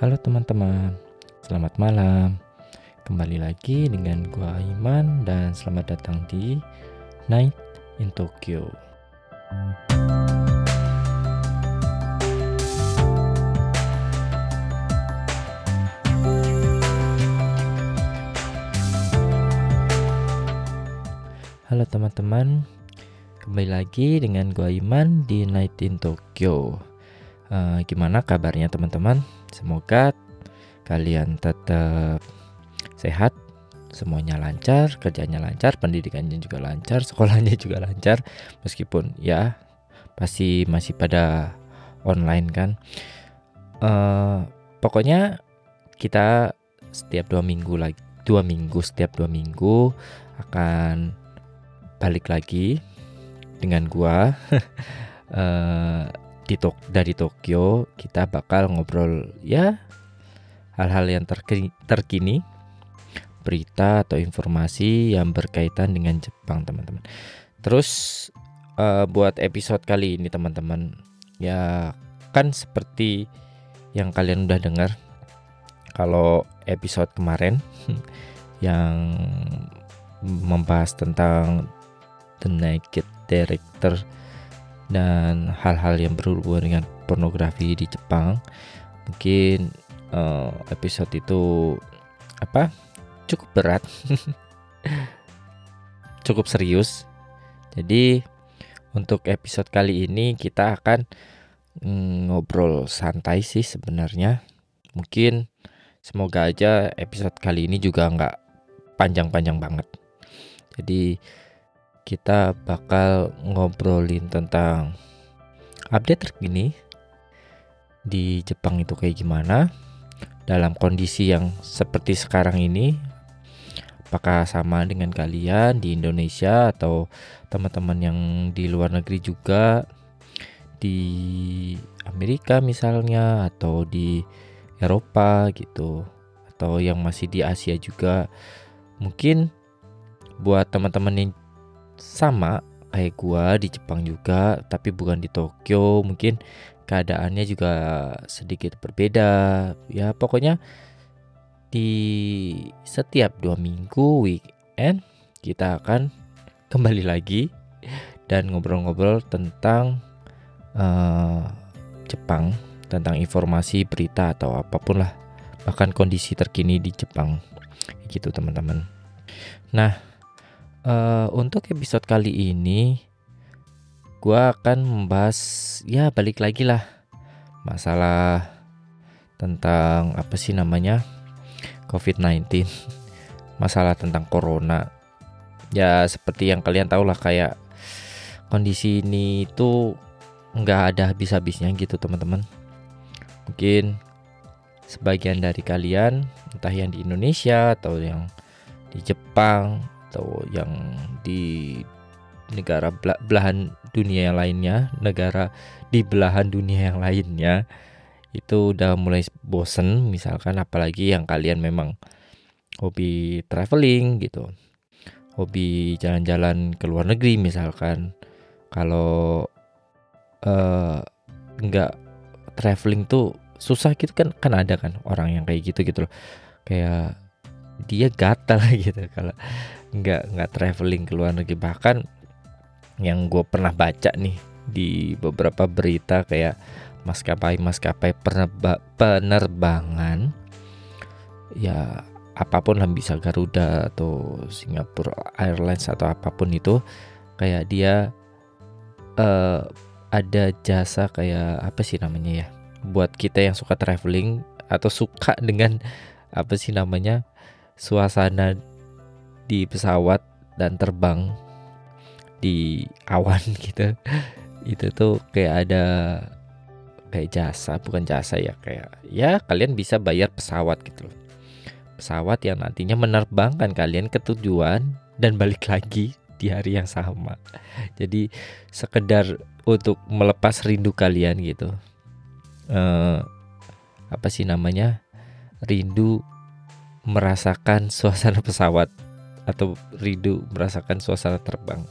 Halo teman-teman, selamat malam. Kembali lagi dengan gua Iman dan selamat datang di Night in Tokyo. Halo teman-teman, kembali lagi dengan gua Iman di Night in Tokyo. Uh, gimana kabarnya teman-teman? Semoga kalian tetap sehat, semuanya lancar, kerjanya lancar, pendidikannya juga lancar, sekolahnya juga lancar, meskipun ya pasti masih pada online kan. Uh, pokoknya kita setiap dua minggu lagi, dua minggu setiap dua minggu akan balik lagi dengan gua uh, di Tok dari Tokyo kita bakal ngobrol ya hal-hal yang terkini, terkini berita atau informasi yang berkaitan dengan Jepang teman-teman. Terus uh, buat episode kali ini teman-teman ya kan seperti yang kalian udah dengar kalau episode kemarin yang membahas tentang The Naked Director dan hal-hal yang berhubungan dengan pornografi di Jepang. Mungkin uh, episode itu apa? Cukup berat. Cukup serius. Jadi untuk episode kali ini kita akan mm, ngobrol santai sih sebenarnya. Mungkin semoga aja episode kali ini juga nggak panjang-panjang banget. Jadi kita bakal ngobrolin tentang update terkini di Jepang itu kayak gimana dalam kondisi yang seperti sekarang ini apakah sama dengan kalian di Indonesia atau teman-teman yang di luar negeri juga di Amerika misalnya atau di Eropa gitu atau yang masih di Asia juga. Mungkin buat teman-teman yang sama kayak gua di Jepang juga tapi bukan di Tokyo. Mungkin keadaannya juga sedikit berbeda. Ya pokoknya di setiap dua minggu weekend kita akan kembali lagi dan ngobrol-ngobrol tentang uh, Jepang tentang informasi berita atau apa pun lah. Bahkan kondisi terkini di Jepang. Gitu teman-teman. Nah uh, untuk episode kali ini gue akan membahas ya balik lagi lah. Masalah tentang apa sih namanya? COVID-19 masalah tentang corona. Ya seperti yang kalian tahu lah kayak kondisi ini itu nggak ada habis-habisnya gitu teman-teman. Mungkin sebagian dari kalian entah yang di Indonesia atau yang di Jepang atau yang di negara belahan dunia yang lainnya, negara di belahan dunia yang lainnya itu udah mulai bosen misalkan apalagi yang kalian memang hobi traveling gitu. Hobi jalan-jalan ke luar negeri misalkan. Kalau uh, nggak traveling tuh susah gitu kan kan ada kan orang yang kayak gitu gitu loh. Kayak dia gatal gitu kalau nggak nggak traveling ke luar negeri. Bahkan yang gue pernah baca nih di beberapa berita kayak maskapai maskapai penerbangan ya apa pun lah bisa Garuda atau Singapore Airlines atau apa pun itu kayak dia uh, ada jasa kayak apa sih namanya ya buat kita yang suka traveling atau suka dengan apa sih namanya suasana di pesawat dan terbang di awan gitu. Itu tuh kayak ada kayak jasa bukan jasa ya kayak ya kalian bisa bayar pesawat gitu loh. Pesawat yang nantinya menerbangkan kalian ke tujuan dan balik lagi di hari yang sama. Jadi sekedar untuk melepas rindu kalian gitu. Uh, apa sih namanya? Rindu merasakan suasana pesawat atau rindu merasakan suasana terbang.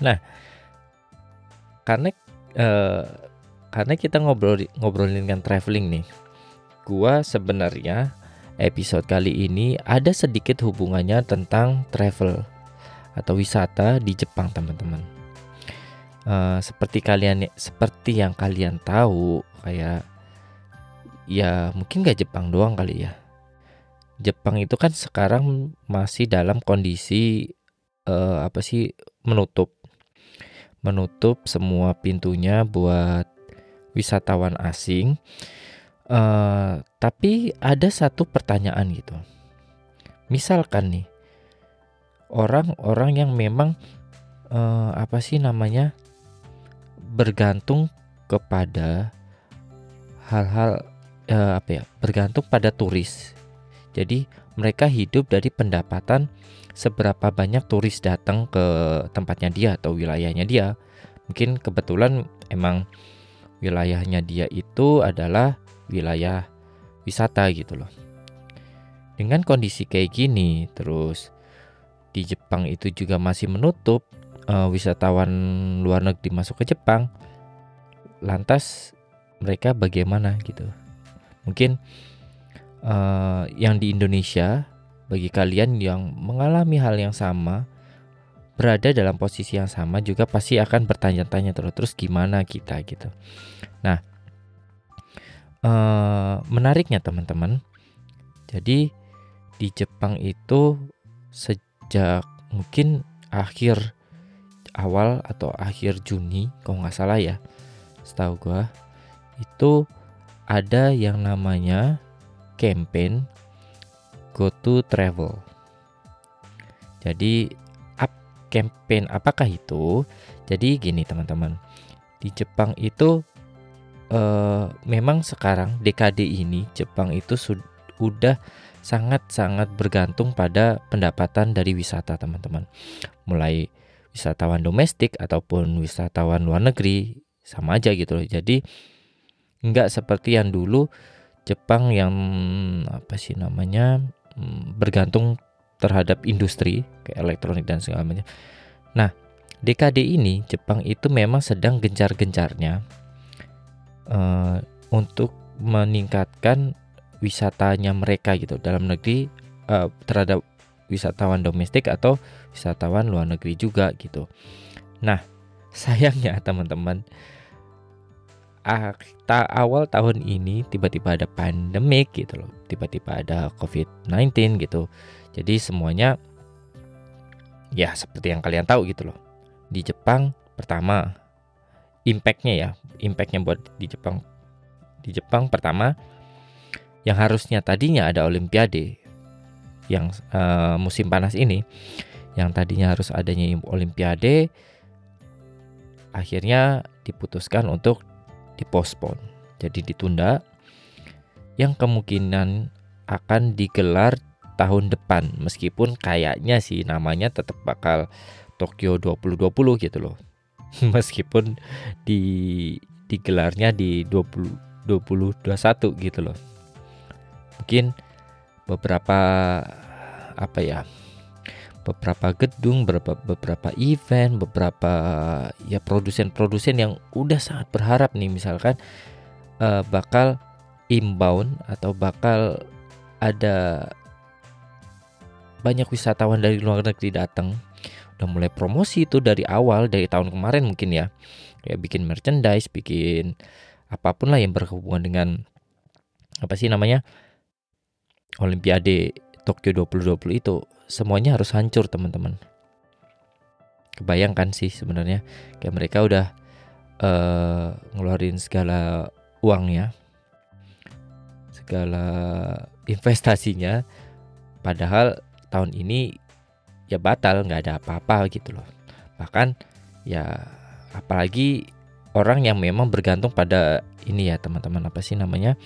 Nah, karena uh, karena kita ngobrol ngobrolin dengan traveling nih, gua sebenarnya episode kali ini ada sedikit hubungannya tentang travel atau wisata di Jepang teman-teman. Uh, seperti kalian seperti yang kalian tahu kayak ya mungkin gak Jepang doang kali ya. Jepang itu kan sekarang masih dalam kondisi uh, apa sih menutup menutup semua pintunya buat wisatawan asing. Uh, tapi ada satu pertanyaan gitu. Misalkan nih orang-orang yang memang uh, apa sih namanya bergantung kepada hal-hal uh, apa ya bergantung pada turis. Jadi mereka hidup dari pendapatan seberapa banyak turis datang ke tempatnya dia atau wilayahnya dia. Mungkin kebetulan emang wilayahnya dia itu adalah wilayah wisata gitu loh. Dengan kondisi kayak gini, terus di Jepang itu juga masih menutup uh, wisatawan luar negeri masuk ke Jepang. Lantas mereka bagaimana gitu? Mungkin uh, yang di Indonesia bagi kalian yang mengalami hal yang sama berada dalam posisi yang sama juga pasti akan bertanya-tanya terus terus gimana kita gitu. Nah, uh, menariknya teman-teman, jadi di Jepang itu sejak mungkin akhir awal atau akhir Juni kalau nggak salah ya, setahu gua itu ada yang namanya campaign Go to Travel. Jadi campaign apakah itu? Jadi gini teman-teman, di Jepang itu uh, memang sekarang dekade ini Jepang itu sudah sangat-sangat bergantung pada pendapatan dari wisata teman-teman. Mulai wisatawan domestik ataupun wisatawan luar negeri sama aja gitu loh. Jadi nggak seperti yang dulu Jepang yang apa sih namanya hmm, bergantung terhadap industri kayak elektronik dan segala macam. Nah, dekade ini Jepang itu memang sedang gencar-gencarnya uh, untuk meningkatkan wisatanya mereka gitu dalam negeri uh, terhadap wisatawan domestik atau wisatawan luar negeri juga gitu. Nah, sayangnya teman-teman awal tahun ini tiba-tiba ada pandemik gitu loh. Tiba-tiba ada covid-19 gitu. Jadi semuanya ya seperti yang kalian tahu gitu loh. Di Jepang pertama impactnya ya impactnya buat di Jepang. Di Jepang pertama yang harusnya tadinya ada Olimpiade yang uh, musim panas ini yang tadinya harus adanya Olimpiade akhirnya diputuskan untuk dipospon. Jadi ditunda yang kemungkinan akan digelar tahun depan meskipun kayaknya sih namanya tetap bakal Tokyo 2020 gitu loh. meskipun di digelarnya di 20 2021 gitu loh. Mungkin beberapa apa ya? Beberapa gedung, beberapa beberapa event, beberapa ya produsen-produsen yang udah sangat berharap nih misalkan uh, bakal inbound atau bakal ada banyak wisatawan dari luar negeri datang. Udah mulai promosi itu dari awal dari tahun kemarin mungkin ya. Kayak bikin merchandise bikin apa pun lah yang berhubungan dengan apa sih namanya Olimpiade Tokyo 2020 itu semuanya harus hancur teman-teman. Kebayangkan sih sebenarnya kayak mereka udah uh, ngeluarin segala uangnya segala investasinya padahal tahun ini ya batal nggak ada apa-apa gitu loh. Bahkan ya apalagi orang yang memang bergantung pada ini ya teman-teman apa sih namanya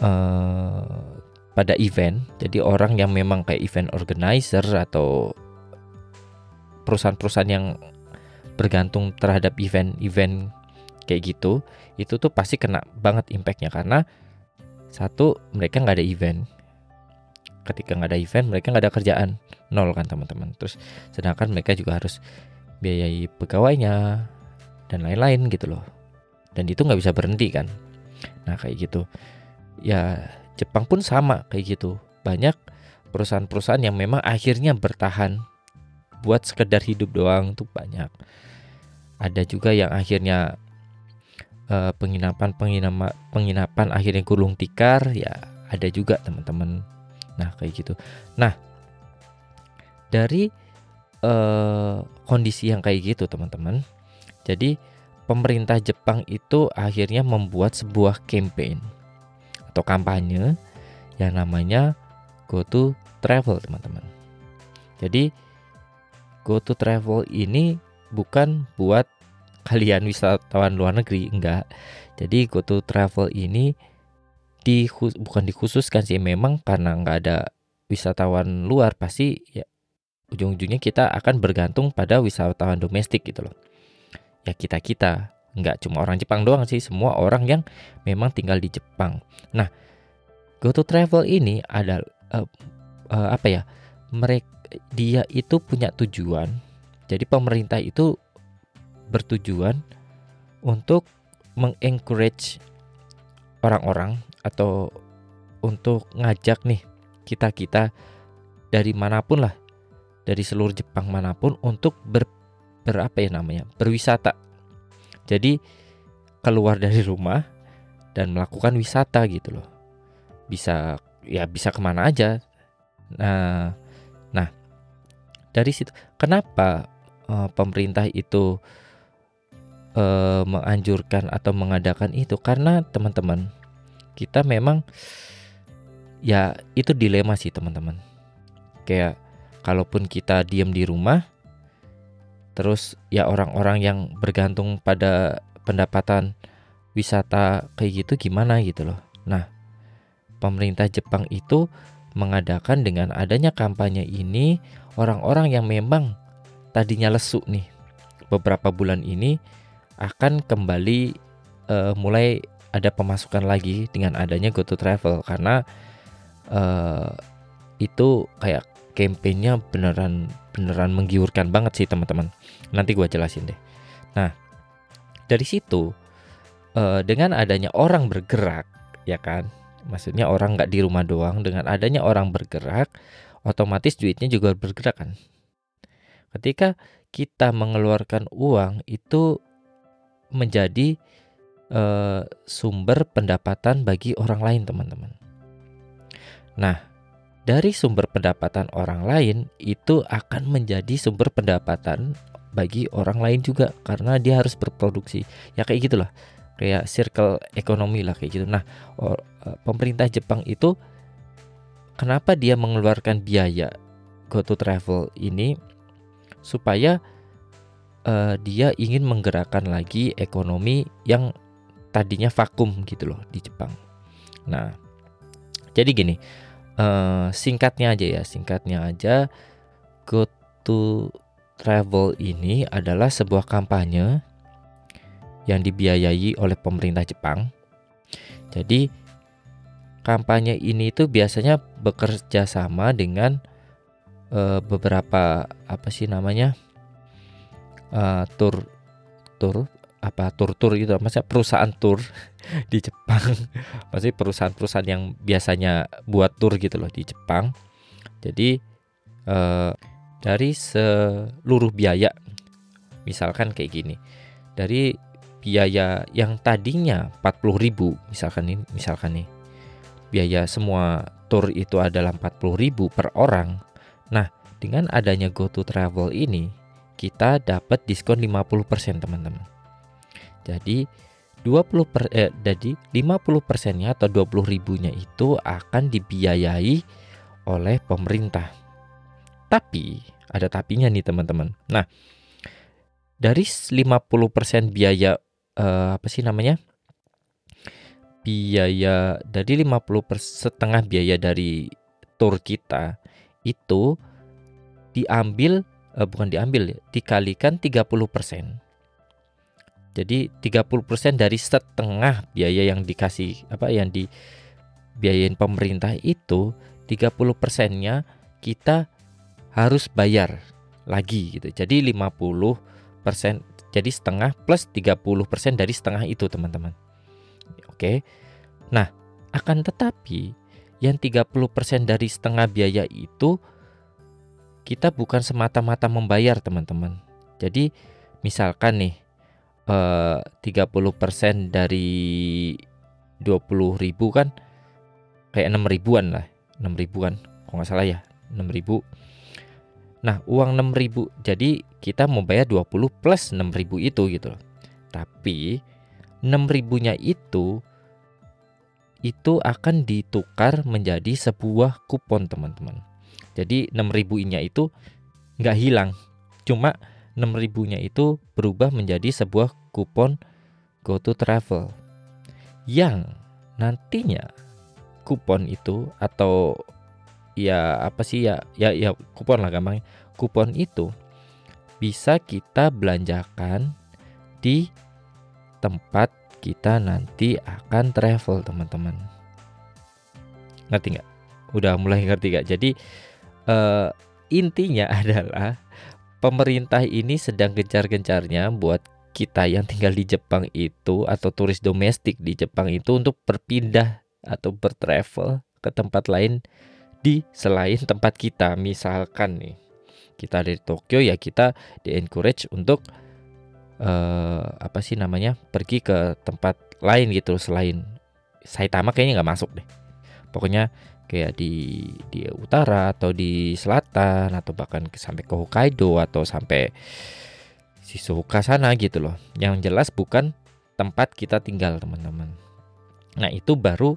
uh, pada event. Jadi orang yang memang kayak event organizer atau perusahaan-perusahaan yang bergantung terhadap event-event kayak gitu, itu tuh pasti kena banget impactnya karena satu mereka nggak ada event. Ketika nggak ada event, mereka nggak ada kerjaan, nol kan teman-teman. Terus sedangkan mereka juga harus biayai pegawainya dan lain-lain gitu loh. Dan itu nggak bisa berhenti kan. Nah kayak gitu. ya Jepang pun sama kayak gitu. Banyak perusahaan-perusahaan yang memang akhirnya bertahan buat sekedar hidup doang tuh banyak. Ada juga yang akhirnya uh, penginapan penginapan penginapan akhirnya gulung tikar ya ada juga teman-teman. Nah kayak gitu. Nah dari uh, kondisi yang kayak gitu teman-teman. Jadi pemerintah Jepang itu akhirnya membuat sebuah campaign atau kampanye yang namanya Go to Travel, teman-teman. Jadi Go to Travel ini bukan buat kalian wisatawan luar negeri, enggak. Jadi Go to Travel ini di bukan dikhususkan sih memang karena enggak ada wisatawan luar pasti ya ujung-ujungnya kita akan bergantung pada wisatawan domestik gitu loh. Ya kita-kita nggak cuma orang Jepang doang sih, semua orang yang memang tinggal di Jepang. Nah, Go to Travel ini ada uh, uh, apa ya? Mereka dia itu punya tujuan. Jadi pemerintah itu bertujuan untuk mengencourage orang-orang atau untuk ngajak nih kita-kita dari mana pun lah dari seluruh Jepang mana pun untuk ber, ber apa ya namanya berwisata jadi keluar dari rumah dan melakukan wisata gitu loh. Bisa ya bisa ke mana aja. Nah, nah dari situ kenapa uh, pemerintah itu uh, menganjurkan atau mengadakan itu? Karena teman-teman kita memang ya itu dilema sih teman-teman. Kayak kalaupun kita diam di rumah terus ya orang-orang yang bergantung pada pendapatan wisata kayak gitu gimana gitu loh. Nah, pemerintah Jepang itu mengadakan dengan adanya kampanye ini orang-orang yang memang tadinya lesu nih beberapa bulan ini akan kembali uh, mulai ada pemasukan lagi dengan adanya GoTo Travel karena uh, itu kayak kampanyenya beneran beneran menggiurkan banget sih teman-teman. Nanti gue jelasin deh. Nah dari situ uh, dengan adanya orang bergerak ya kan, maksudnya orang nggak di rumah doang. Dengan adanya orang bergerak, otomatis duitnya juga bergerak kan. Ketika kita mengeluarkan uang itu menjadi uh, sumber pendapatan bagi orang lain teman-teman. Nah dari sumber pendapatan orang lain itu akan menjadi sumber pendapatan bagi orang lain juga karena dia harus berproduksi. Ya kayak gitulah. Kayak circle ekonomi lah kayak gitu. Nah e, pemerintah Jepang itu kenapa dia mengeluarkan biaya go to travel ini? Supaya uh, dia ingin menggerakkan lagi ekonomi yang tadinya vakum gitu loh di Jepang. Nah jadi gini uh, singkatnya aja ya, singkatnya aja Go to Travel ini adalah sebuah kampanye yang dibiayai oleh pemerintah Jepang. Jadi kampanye ini itu biasanya bekerja sama dengan uh, beberapa apa sih namanya uh, tour tour apa tur-tur gitu. Maksudnya perusahaan tur di Jepang. Masih perusahaan-perusahaan yang biasanya buat tur gitu loh di Jepang. Jadi eh, dari seluruh biaya misalkan kayak gini. Dari biaya yang tadinya 40.000 misalkan nih misalkan nih. Biaya semua tur itu adalah 40.000 per orang. Nah dengan adanya GoTo Travel ini kita dapat diskon 50% teman-teman jadi 20 per, eh, jadi 50 persennya atau 20 ribunya itu akan dibiayai oleh pemerintah. Tapi ada tapinya nih teman-teman. Nah dari 50 persen biaya eh, apa sih namanya? Biaya dari 50 persen, setengah biaya dari tour kita itu diambil eh, bukan diambil dikalikan 30 persen jadi 30% dari setengah biaya yang dikasih apa yang dibiayain pemerintah itu 30 persennya kita harus bayar lagi gitu. Jadi 50 persen jadi setengah plus 30 persen dari setengah itu teman-teman. Oke. Nah Akan tetapi yang 30% dari setengah biaya itu kita bukan semata-mata membayar teman-teman. Jadi misalkan nih eh, 30% dari 20 ribu kan? Kayak 6 ribuan lah 6 ribuan kalau nggak salah ya 6 ribu. Nah uang 6 ribu jadi kita mau bayar 20 plus 6 ribu itu gitu loh. Tapi 6 ribunya itu itu akan ditukar menjadi sebuah kupon teman-teman. Jadi 6 ribunya itu nggak hilang cuma 6 ribunya itu berubah menjadi sebuah kupon go to travel. Yang nantinya kupon itu atau ya apa sih ya ya ya kupon lah gampang kupon itu bisa kita belanjakan di tempat kita nanti akan travel teman-teman. Ngerti nggak? Udah mulai ngerti nggak? Jadi uh, intinya adalah pemerintah ini sedang gencar-gencarnya buat kita yang tinggal di Jepang itu atau turis domestik di Jepang itu untuk berpindah atau bertravel ke tempat lain di selain tempat kita. Misalkan nih, kita dari Tokyo ya kita di encourage untuk uh, apa sih namanya pergi ke tempat lain gitu selain Saitama kayaknya nggak masuk deh. Pokoknya kayak di di utara atau di selatan atau bahkan sampai ke Hokkaido atau sampai Shizuoka sana gitu loh. Yang jelas bukan tempat kita tinggal teman-teman. Nah itu baru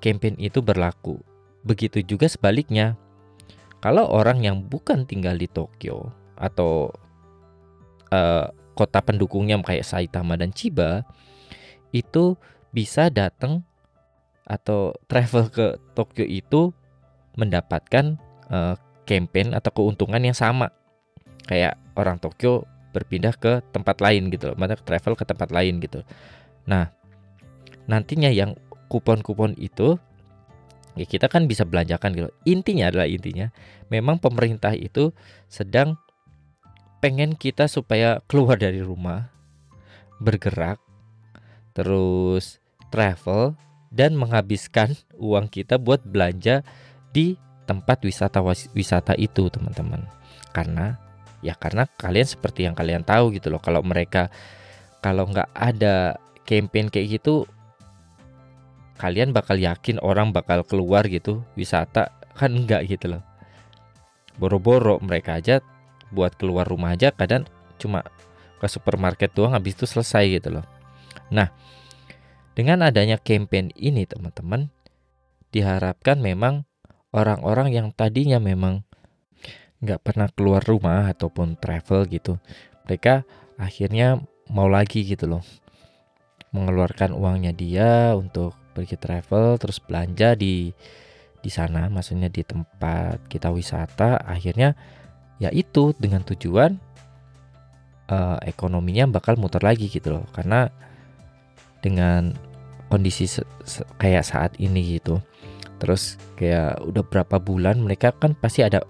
campaign itu berlaku. Begitu juga sebaliknya. Kalau orang yang bukan tinggal di Tokyo atau uh, kota pendukungnya kayak Saitama dan Chiba itu bisa datang atau travel ke Tokyo itu mendapatkan uh, campaign atau keuntungan yang sama kayak orang Tokyo berpindah ke tempat lain gitu loh, mana travel ke tempat lain gitu. Nah, nantinya yang kupon-kupon itu ya kita kan bisa belanjakan gitu. Intinya adalah intinya memang pemerintah itu sedang pengen kita supaya keluar dari rumah, bergerak, terus travel dan menghabiskan uang kita buat belanja di tempat wisata wisata itu, teman-teman. Karena ya karena kalian seperti yang kalian tahu gitu loh kalau mereka kalau nggak ada campaign kayak gitu kalian bakal yakin orang bakal keluar gitu wisata kan enggak gitu loh boro-boro mereka aja buat keluar rumah aja kadang cuma ke supermarket doang habis itu selesai gitu loh nah dengan adanya campaign ini teman-teman diharapkan memang orang-orang yang tadinya memang nggak pernah keluar rumah ataupun travel gitu mereka akhirnya mau lagi gitu loh. Mengeluarkan uangnya dia untuk pergi travel terus belanja di di sana maksudnya di tempat kita wisata. Akhirnya ya itu dengan tujuan uh, ekonominya bakal muter lagi gitu loh. Karena dengan kondisi kayak saat ini gitu. Terus kayak udah berapa bulan mereka kan pasti ada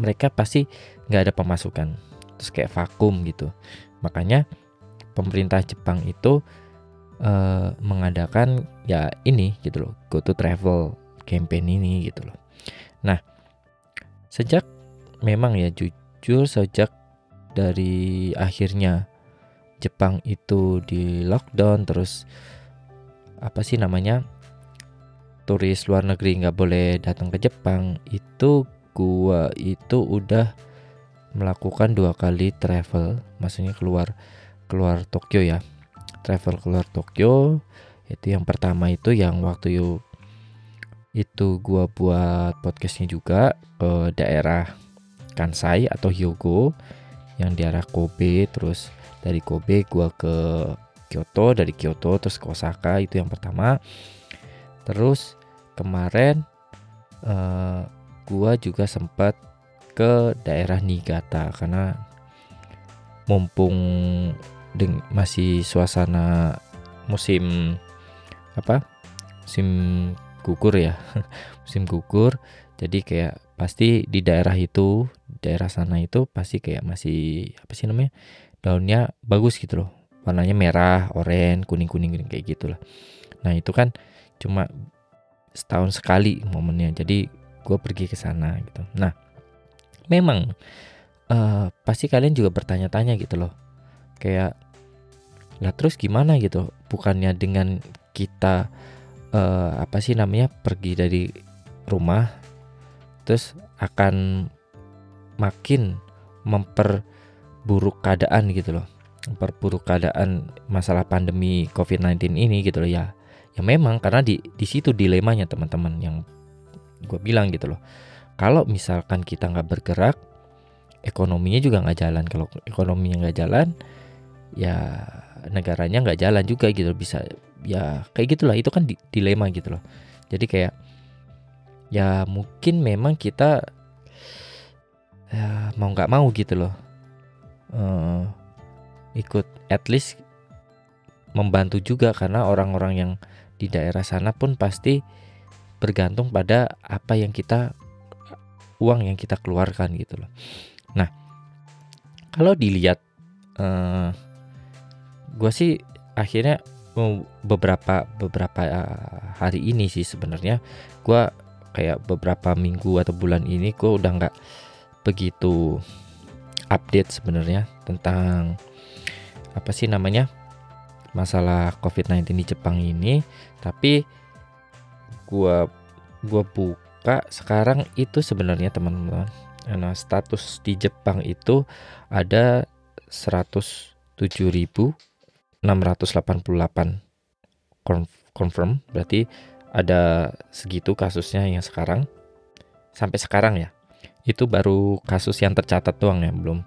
mereka pasti nggak ada pemasukan. Terus kayak vakum gitu. Makanya pemerintah Jepang itu uh, mengadakan ya ini gitu loh go to travel campaign ini gitu loh. Nah sejak memang ya jujur sejak dari akhirnya Jepang itu di lockdown terus apa sih namanya turis luar negeri nggak boleh datang ke Jepang itu gua itu udah melakukan dua kali travel maksudnya keluar keluar Tokyo ya. Travel keluar Tokyo itu yang pertama itu yang waktu itu itu gua buat podcastnya juga ke daerah Kansai atau Hyogo yang di arah Kobe terus dari Kobe gua ke Kyoto dari Kyoto terus ke Osaka itu yang pertama. Terus kemarin uh, gua juga sempat ke daerah Niigata karena mumpung masih suasana musim apa musim gugur ya musim gugur. Jadi kayak pasti di daerah itu daerah sana itu pasti kayak masih apa sih namanya daunnya bagus gitu loh warnanya merah oranye kuning kuning kayak gitulah. Nah itu kan cuma setahun sekali momennya. Jadi gue pergi ke sana gitu. Nah memang uh, pasti kalian juga bertanya-tanya gitu loh. Kayak lah terus gimana gitu? Bukannya dengan kita uh, apa sih namanya pergi dari rumah terus akan makin memperburuk keadaan gitu loh memperburuk keadaan masalah pandemi COVID-19 ini gitu loh ya. Ya memang karena di di situ dilemanya teman-teman yang gue bilang gitu loh. Kalau misalkan kita nggak bergerak ekonominya juga nggak jalan. Kalau ekonominya nggak jalan ya negaranya nggak jalan juga gitu bisa ya kayak gitulah. Itu kan di, dilema gitu loh. Jadi kayak ya mungkin memang kita ya mau nggak mau gitu loh. Uh, ikut at least membantu juga karena orang-orang yang di daerah sana pun pasti bergantung pada apa yang kita uang yang kita keluarkan gitu loh. Nah, kalau dilihat, eh, gue sih akhirnya beberapa beberapa uh, hari ini sih sebenarnya gue kayak beberapa minggu atau bulan ini gue udah nggak begitu update sebenarnya tentang apa sih namanya masalah COVID-19 di Jepang ini, tapi gua gua buka sekarang itu sebenarnya teman-teman nah status di Jepang itu ada 107.688 confirm. Berarti ada segitu kasusnya yang sekarang sampai sekarang ya. Itu baru kasus yang tercatat doang ya belum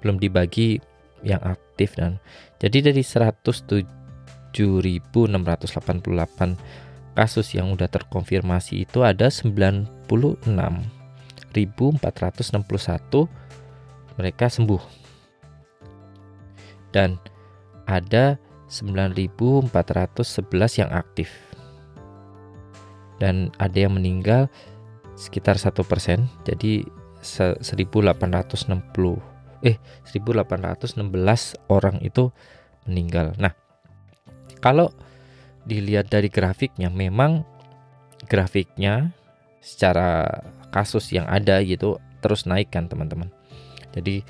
belum dibagi yang aktif dan jadi dari 107.688 kasus yang udah terkonfirmasi itu ada 96.461 mereka sembuh. Dan ada 9.411 yang aktif. Dan ada yang meninggal sekitar satu persen, jadi 1860 eh 1816 orang itu meninggal. Nah, kalau dilihat dari grafiknya memang grafiknya secara kasus yang ada gitu terus naik kan teman-teman. Jadi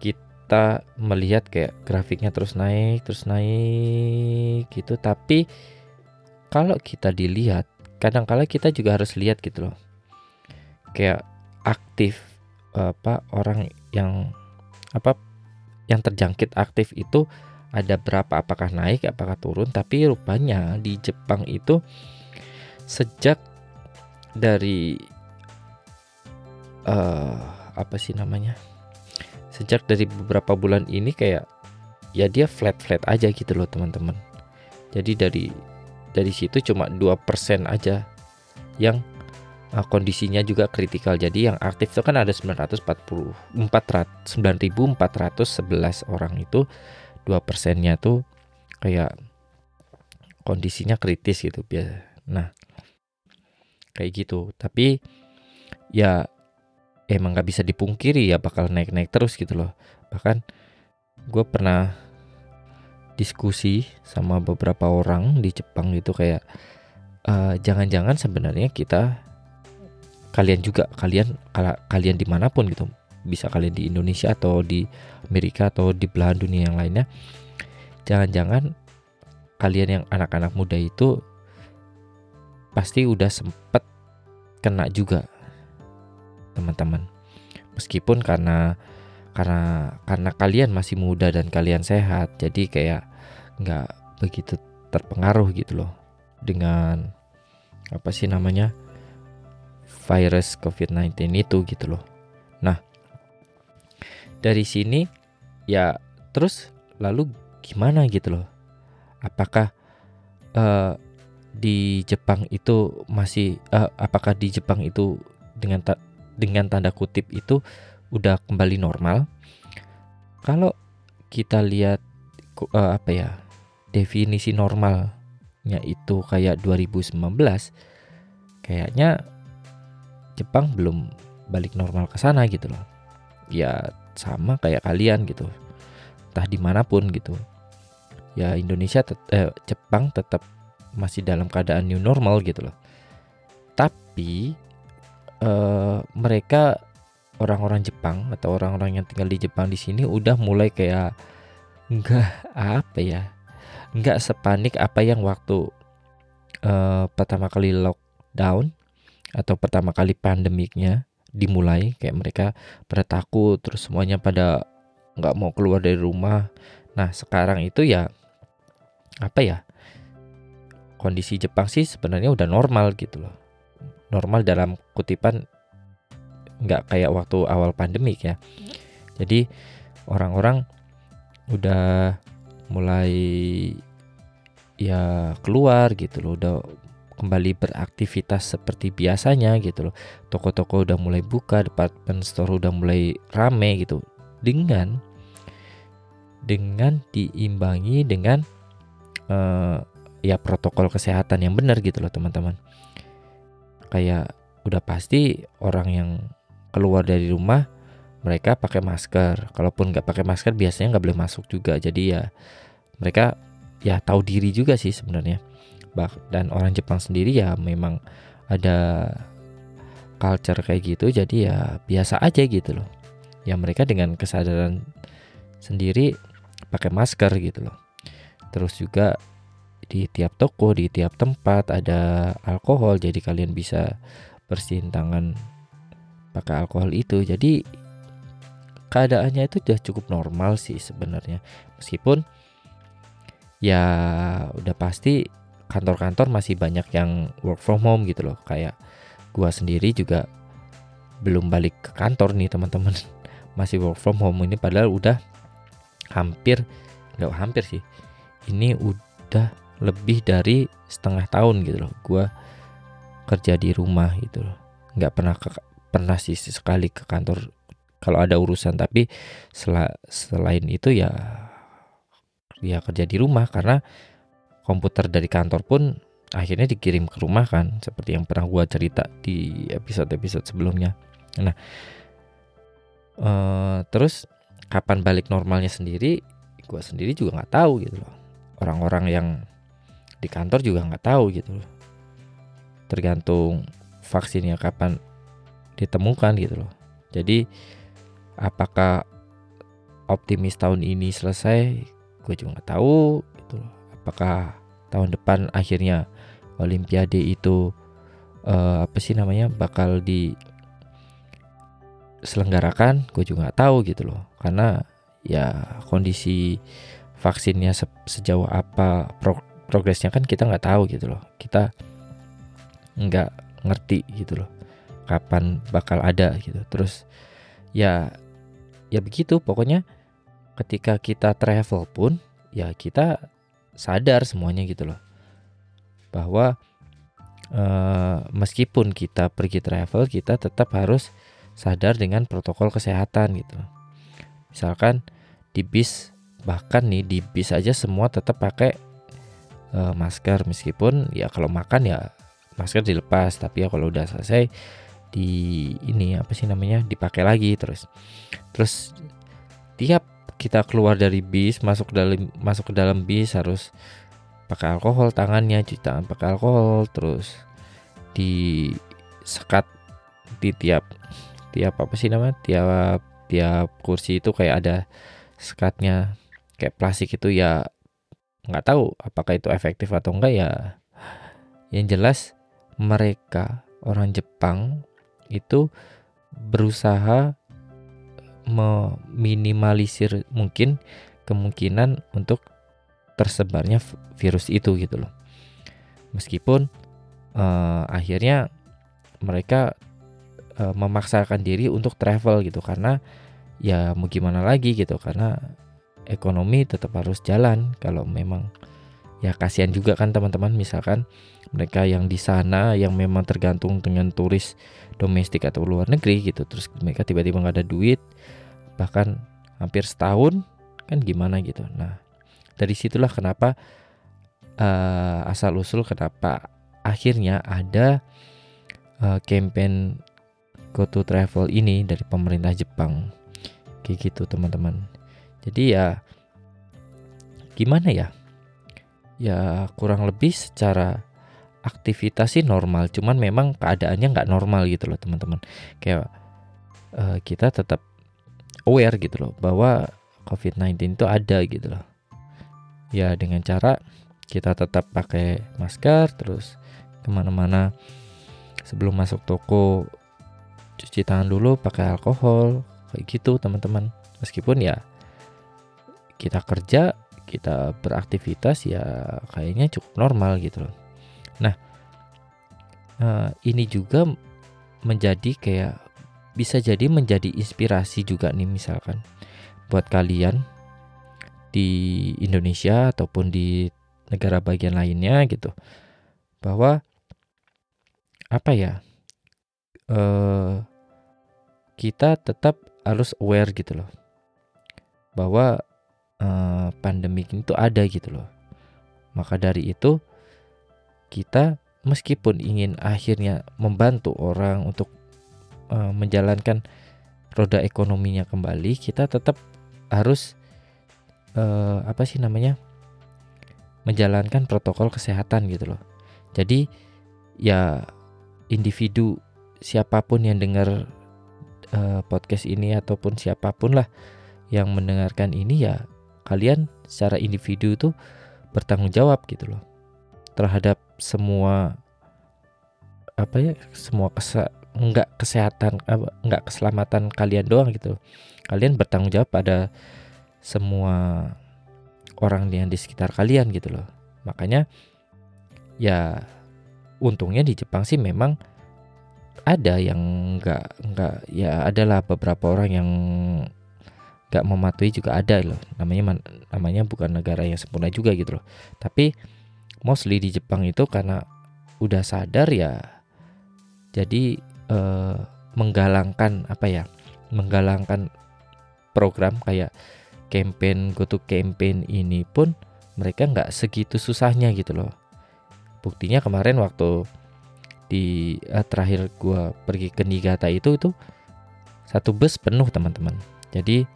kita melihat kayak grafiknya terus naik, terus naik gitu tapi kalau kita dilihat kadang-kala kita juga harus lihat gitu loh. Kayak aktif apa orang yang apa yang terjangkit aktif itu ada berapa? Apakah naik apakah turun? Tapi rupanya di Jepang itu sejak dari uh, apa sih namanya? Sejak dari beberapa bulan ini kayak ya dia flat flat aja gitu loh teman-teman. Jadi dari dari situ cuma dua persen aja yang uh, kondisinya juga kritikal. Jadi yang aktif itu kan ada 940 9411 orang itu dua persennya tuh kayak kondisinya kritis gitu biasa. Nah kayak gitu. Tapi ya emang nggak bisa dipungkiri ya bakal naik-naik terus gitu loh. Bahkan gue pernah diskusi sama beberapa orang di Jepang gitu kayak uh, jangan-jangan sebenarnya kita kalian juga kalian kalian di mana pun gitu bisa kalian di Indonesia atau di Amerika atau di belahan dunia yang lainnya jangan-jangan kalian yang anak-anak muda itu pasti udah sempet kena juga teman-teman. Meskipun karena karena karena kalian masih muda dan kalian sehat jadi kayak nggak begitu terpengaruh gitu loh dengan apa sih namanya virus COVID-19 itu gitu loh. Nah, dari sini ya terus lalu gimana gitu loh? Apakah uh, di Jepang itu masih uh, apakah di Jepang itu dengan ta dengan tanda kutip itu udah kembali normal? Kalau kita lihat uh, apa ya definisi normalnya itu kayak 2019 kayaknya Jepang belum balik normal ke sana gitu loh. Ya sama kayak kalian gitu. Entah di mana pun gitu. Ya Indonesia eh, Jepang tetap masih dalam keadaan new normal gitu loh. Tapi uh, mereka orang-orang Jepang atau orang-orang yang tinggal di Jepang di sini udah mulai kayak nggak apa ya nggak sepanik apa yang waktu uh, pertama kali lockdown atau pertama kali pandemiknya dimulai kayak mereka pada takut terus semuanya pada nggak mau keluar dari rumah. Nah sekarang itu ya apa ya kondisi Jepang sih sebenarnya udah normal gitu loh. Normal dalam kutipan nggak kayak waktu awal pandemik ya. Jadi orang-orang udah mulai ya keluar gitu loh udah kembali beraktivitas seperti biasanya gitu loh. Toko-toko udah mulai buka, department store udah mulai rame gitu. Dengan dengan diimbangi dengan uh, ya protokol kesehatan yang benar gitu loh teman-teman. Kayak udah pasti orang yang keluar dari rumah mereka pakai masker. Kalaupun nggak pakai masker biasanya nggak boleh masuk juga. Jadi ya mereka ya tahu diri juga sih sebenarnya dan orang Jepang sendiri ya memang ada culture kayak gitu jadi ya biasa aja gitu loh. Ya mereka dengan kesadaran sendiri pakai masker gitu loh. Terus juga di tiap toko di tiap tempat ada alkohol jadi kalian bisa bersihin tangan pakai alkohol itu. Jadi keadaannya itu udah cukup normal sih sebenarnya. Meskipun ya udah pasti kantor-kantor masih banyak yang work from home gitu loh. Kayak gua sendiri juga belum balik ke kantor nih teman-teman. Masih work from home ini padahal udah hampir nggak hampir sih. Ini udah lebih dari setengah tahun gitu loh gua kerja di rumah gitu loh. Nggak pernah ke, pernah sih sekali ke kantor kalau ada urusan tapi sel, selain itu ya ya kerja di rumah karena komputer dari kantor pun akhirnya dikirim ke rumah kan seperti yang pernah gua cerita di episode-episode sebelumnya. Nah uh, terus kapan balik normalnya sendiri gua sendiri juga nggak tahu gitu loh. Orang-orang yang di kantor juga nggak tahu gitu loh. Tergantung vaksinnya kapan ditemukan gitu loh. Jadi apakah optimis tahun ini selesai gue juga nggak tahu apakah tahun depan akhirnya Olimpiade itu uh, apa sih namanya bakal di selenggarakan gue juga nggak tahu gitu loh. Karena ya kondisi vaksinnya se sejauh apa pro progresnya kan kita nggak tahu gitu loh. Kita nggak ngerti gitu loh kapan bakal ada gitu. Terus ya ya begitu. Pokoknya ketika kita travel pun ya kita sadar semuanya gitu loh. Bahwa uh, meskipun kita pergi travel kita tetap harus sadar dengan protokol kesehatan gitu. Misalkan di bis bahkan nih di bis aja semua tetap pakai uh, masker. Meskipun ya kalau makan ya masker dilepas tapi ya kalau udah selesai di ini apa sih namanya dipakai lagi terus. Terus tiap kita keluar dari bis masuk ke dalam masuk ke dalam bis harus pakai alkohol tangannya cuci tangan pakai alkohol terus di sekat di tiap tiap apa sih namanya? Tiap tiap kursi itu kayak ada sekatnya kayak plastik itu ya nggak tahu apakah itu efektif atau enggak ya yang jelas mereka orang Jepang itu berusaha meminimalisir mungkin kemungkinan untuk tersebarnya virus itu gitu loh. Meskipun uh, akhirnya mereka uh, memaksakan diri untuk travel gitu karena ya mau gimana lagi gitu karena ekonomi tetap harus jalan kalau memang ya kasihan juga kan teman-teman misalkan mereka yang di sana yang memang tergantung dengan turis domestik atau luar negeri gitu terus mereka tiba-tiba nggak ada duit bahkan hampir setahun kan gimana gitu. Nah dari situlah kenapa uh, asal usul kenapa akhirnya ada uh, campaign go to travel ini dari pemerintah Jepang. Kayak gitu teman-teman. Jadi ya gimana ya? Ya kurang lebih secara aktivitas sih normal. Cuman memang keadaannya nggak normal gitu loh teman-teman. Kayak uh, kita tetap aware gitu loh bahwa COVID-19 itu ada gitu loh. Ya dengan cara kita tetap pakai masker terus ke mana-mana sebelum masuk toko cuci tangan dulu pakai alkohol kayak gitu teman-teman. Meskipun ya kita kerja kita beraktivitas ya kayaknya cukup normal gitu loh. Nah uh, ini juga menjadi kayak bisa jadi menjadi inspirasi juga nih misalkan. Buat kalian di Indonesia ataupun di negara bagian lainnya gitu. Bahwa apa ya uh, kita tetap harus aware gitu loh. Bahwa uh, pandemi itu ada gitu loh. Maka dari itu kita meskipun ingin akhirnya membantu orang untuk uh, menjalankan roda ekonominya kembali kita tetap harus uh, apa sih namanya menjalankan protokol kesehatan gitu loh. Jadi ya individu siapa pun yang dengar uh, podcast ini ataupun siapa pun lah yang mendengarkan ini ya kalian secara individu itu bertanggung jawab gitu loh terhadap semua apa ya semua kesa nggak kesehatan nggak keselamatan kalian doang gitu. Kalian bertanggung jawab pada semua orang yang di sekitar kalian gitu loh. Makanya ya untungnya di Jepang sih memang ada yang nggak nggak ya adalah beberapa orang yang nggak mematuhi juga ada loh. Namanya namanya bukan negara yang sempurna juga gitu loh. Tapi mostly di Jepang itu karena udah sadar ya jadi eh, menggalangkan apa ya menggalangkan program kayak campaign go to campaign ini pun mereka nggak segitu susahnya gitu loh. Buktinya kemarin waktu di eh, terakhir gua pergi ke Niigata itu itu satu bus penuh teman-teman. Jadi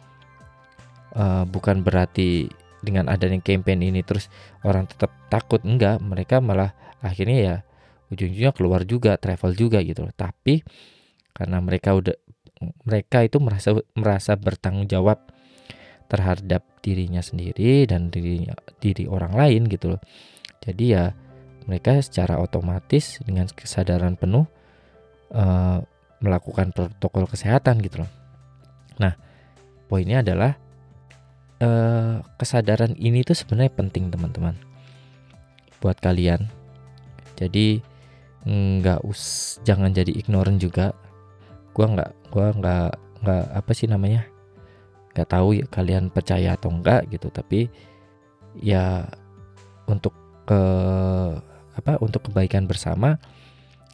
uh, bukan berarti dengan adanya campaign ini terus orang tetap takut enggak. Mereka malah akhirnya ya ujung-ujungnya keluar juga travel juga gitu loh tapi karena mereka udah mereka itu merasa merasa bertanggung jawab terhadap dirinya sendiri dan dirinya diri orang lain gitu loh jadi ya mereka secara otomatis dengan kesadaran penuh uh, melakukan protokol kesehatan gitu loh. Nah, poinnya adalah uh, kesadaran ini tuh sebenarnya penting teman-teman buat kalian. Jadi nggak us jangan jadi ignorant juga. Gua nggak gua nggak nggak apa sih namanya nggak tahu ya kalian percaya atau enggak gitu tapi ya untuk ke apa untuk kebaikan bersama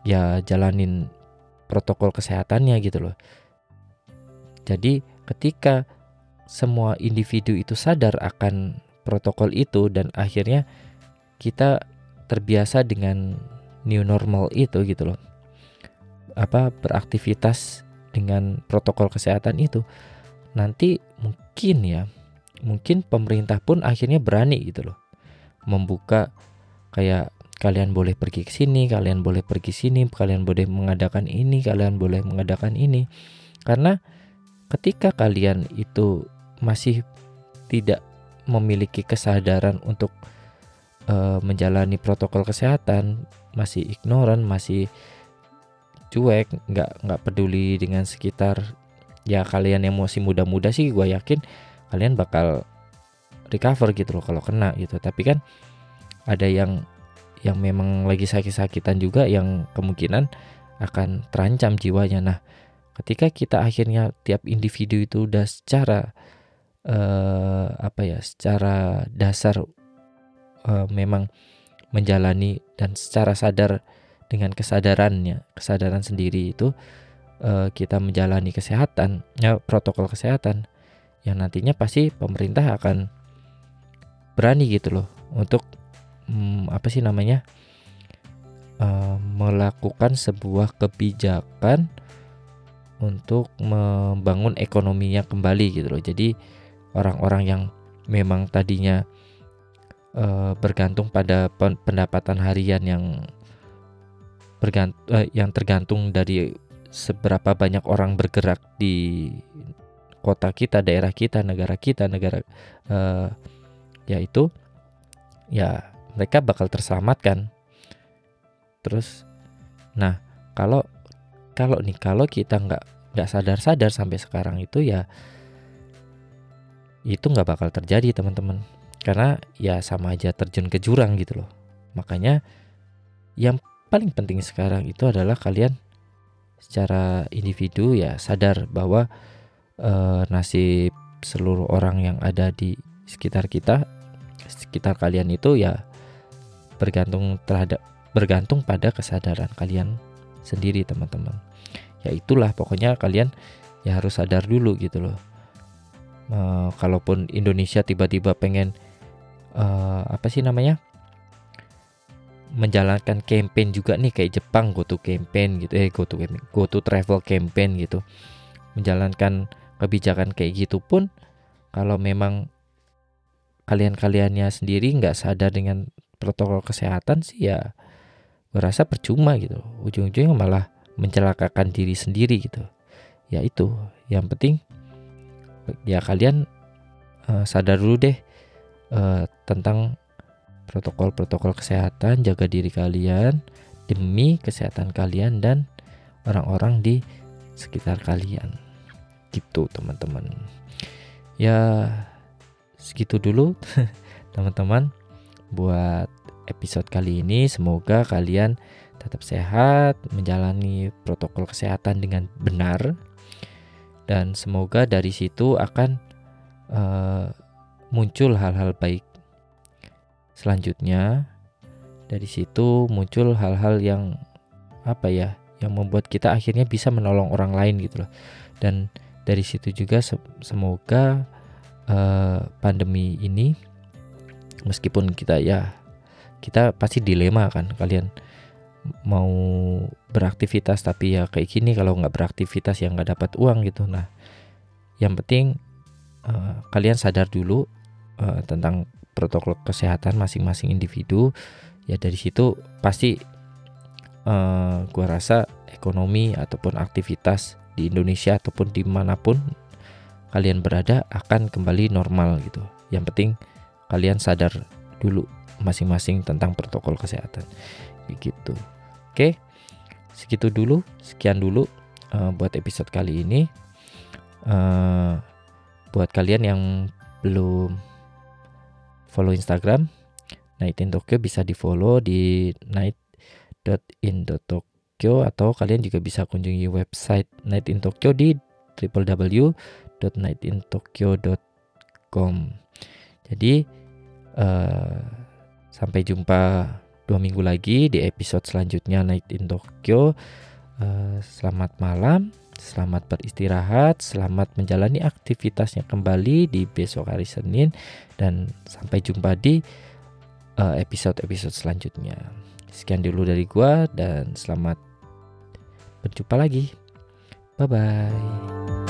ya jalanin protokol kesehatannya gitu loh. Jadi ketika semua individu itu sadar akan protokol itu dan akhirnya kita terbiasa dengan new normal itu gitu loh. Apa beraktivitas dengan protokol kesehatan itu nanti mungkin ya mungkin pemerintah pun akhirnya berani gitu loh membuka kayak kalian boleh pergi ke sini, kalian boleh pergi sini, kalian boleh mengadakan ini, kalian boleh mengadakan ini. Karena ketika kalian itu masih tidak memiliki kesadaran untuk uh, menjalani protokol kesehatan, masih ignoran, masih cuek, nggak nggak peduli dengan sekitar. Ya kalian yang masih muda-muda sih, gue yakin kalian bakal recover gitu loh kalau kena gitu. Tapi kan ada yang yang memang lagi sakit-sakitan juga yang kemungkinan akan terancam jiwanya. Nah, ketika kita akhirnya tiap individu itu udah secara uh, apa ya, secara dasar uh, memang menjalani dan secara sadar dengan kesadarannya, kesadaran sendiri itu uh, kita menjalani kesehatan, ya protokol kesehatan yang nantinya pasti pemerintah akan berani gitu loh untuk hmm, apa sih namanya uh, melakukan sebuah kebijakan untuk membangun ekonominya kembali gitu loh. Jadi orang-orang yang memang tadinya uh, bergantung pada pendapatan harian yang bergant uh, yang tergantung dari seberapa banyak orang bergerak di kota kita, daerah kita, negara kita, negara uh, yaitu ya mereka bakal terselamatkan. Terus, nah kalau kalau nih kalau kita nggak nggak sadar-sadar sampai sekarang itu ya itu nggak bakal terjadi teman-teman karena ya sama aja terjun ke jurang gitu loh. Makanya yang paling penting sekarang itu adalah kalian secara individu ya sadar bahwa uh, nasib seluruh orang yang ada di sekitar kita sekitar kalian itu ya bergantung terhadap bergantung pada kesadaran kalian sendiri teman-teman. Ya itulah pokoknya kalian ya harus sadar dulu gitu loh. Uh, kalaupun Indonesia tiba-tiba pengen uh, apa sih namanya? Menjalankan campaign juga nih kayak Jepang go to campaign gitu eh go to go to travel campaign gitu. Menjalankan kebijakan kayak gitu pun kalau memang kalian-kaliannya sendiri nggak sadar dengan protokol kesehatan sih ya gue rasa percuma gitu. Ujung-ujungnya malah mencelakakan diri sendiri gitu. Ya itu yang penting ya kalian uh, sadar dulu deh uh, tentang protokol-protokol kesehatan jaga diri kalian demi kesehatan kalian dan orang-orang di sekitar kalian. Gitu teman-teman. Ya segitu dulu teman-teman buat episode kali ini. Semoga kalian tetap sehat, menjalani protokol kesehatan dengan benar, dan semoga dari situ akan uh, muncul hal-hal baik. Selanjutnya, dari situ muncul hal-hal yang apa ya, yang membuat kita akhirnya bisa menolong orang lain gitu loh. Dan dari situ juga semoga uh, pandemi ini meskipun kita ya kita pasti dilema kan kalian mau beraktivitas tapi ya kayak gini kalau nggak beraktivitas ya nggak dapat uang gitu nah yang penting uh, kalian sadar dulu uh, tentang protokol kesehatan masing-masing individu ya dari situ pasti uh, gua rasa ekonomi ataupun aktivitas di Indonesia ataupun di mana pun kalian berada akan kembali normal gitu. Yang penting kalian sadar dulu masing-masing tentang protokol kesehatan. Begitu oke segitu dulu sekian dulu uh, buat episode kali ini. Uh, buat kalian yang belum follow Instagram Night in Tokyo bisa di follow di night.in.tokyo atau kalian juga bisa kunjungi website Night in Tokyo di www.nightintokyo.com jadi uh, Sampai jumpa dua minggu lagi di episode selanjutnya Night in Tokyo. Uh, selamat malam, selamat beristirahat, selamat menjalani aktivitasnya kembali di besok hari Senin dan sampai jumpa di eh, episode-episode selanjutnya. Sekian dulu dari gua dan selamat berjumpa lagi. Bye bye.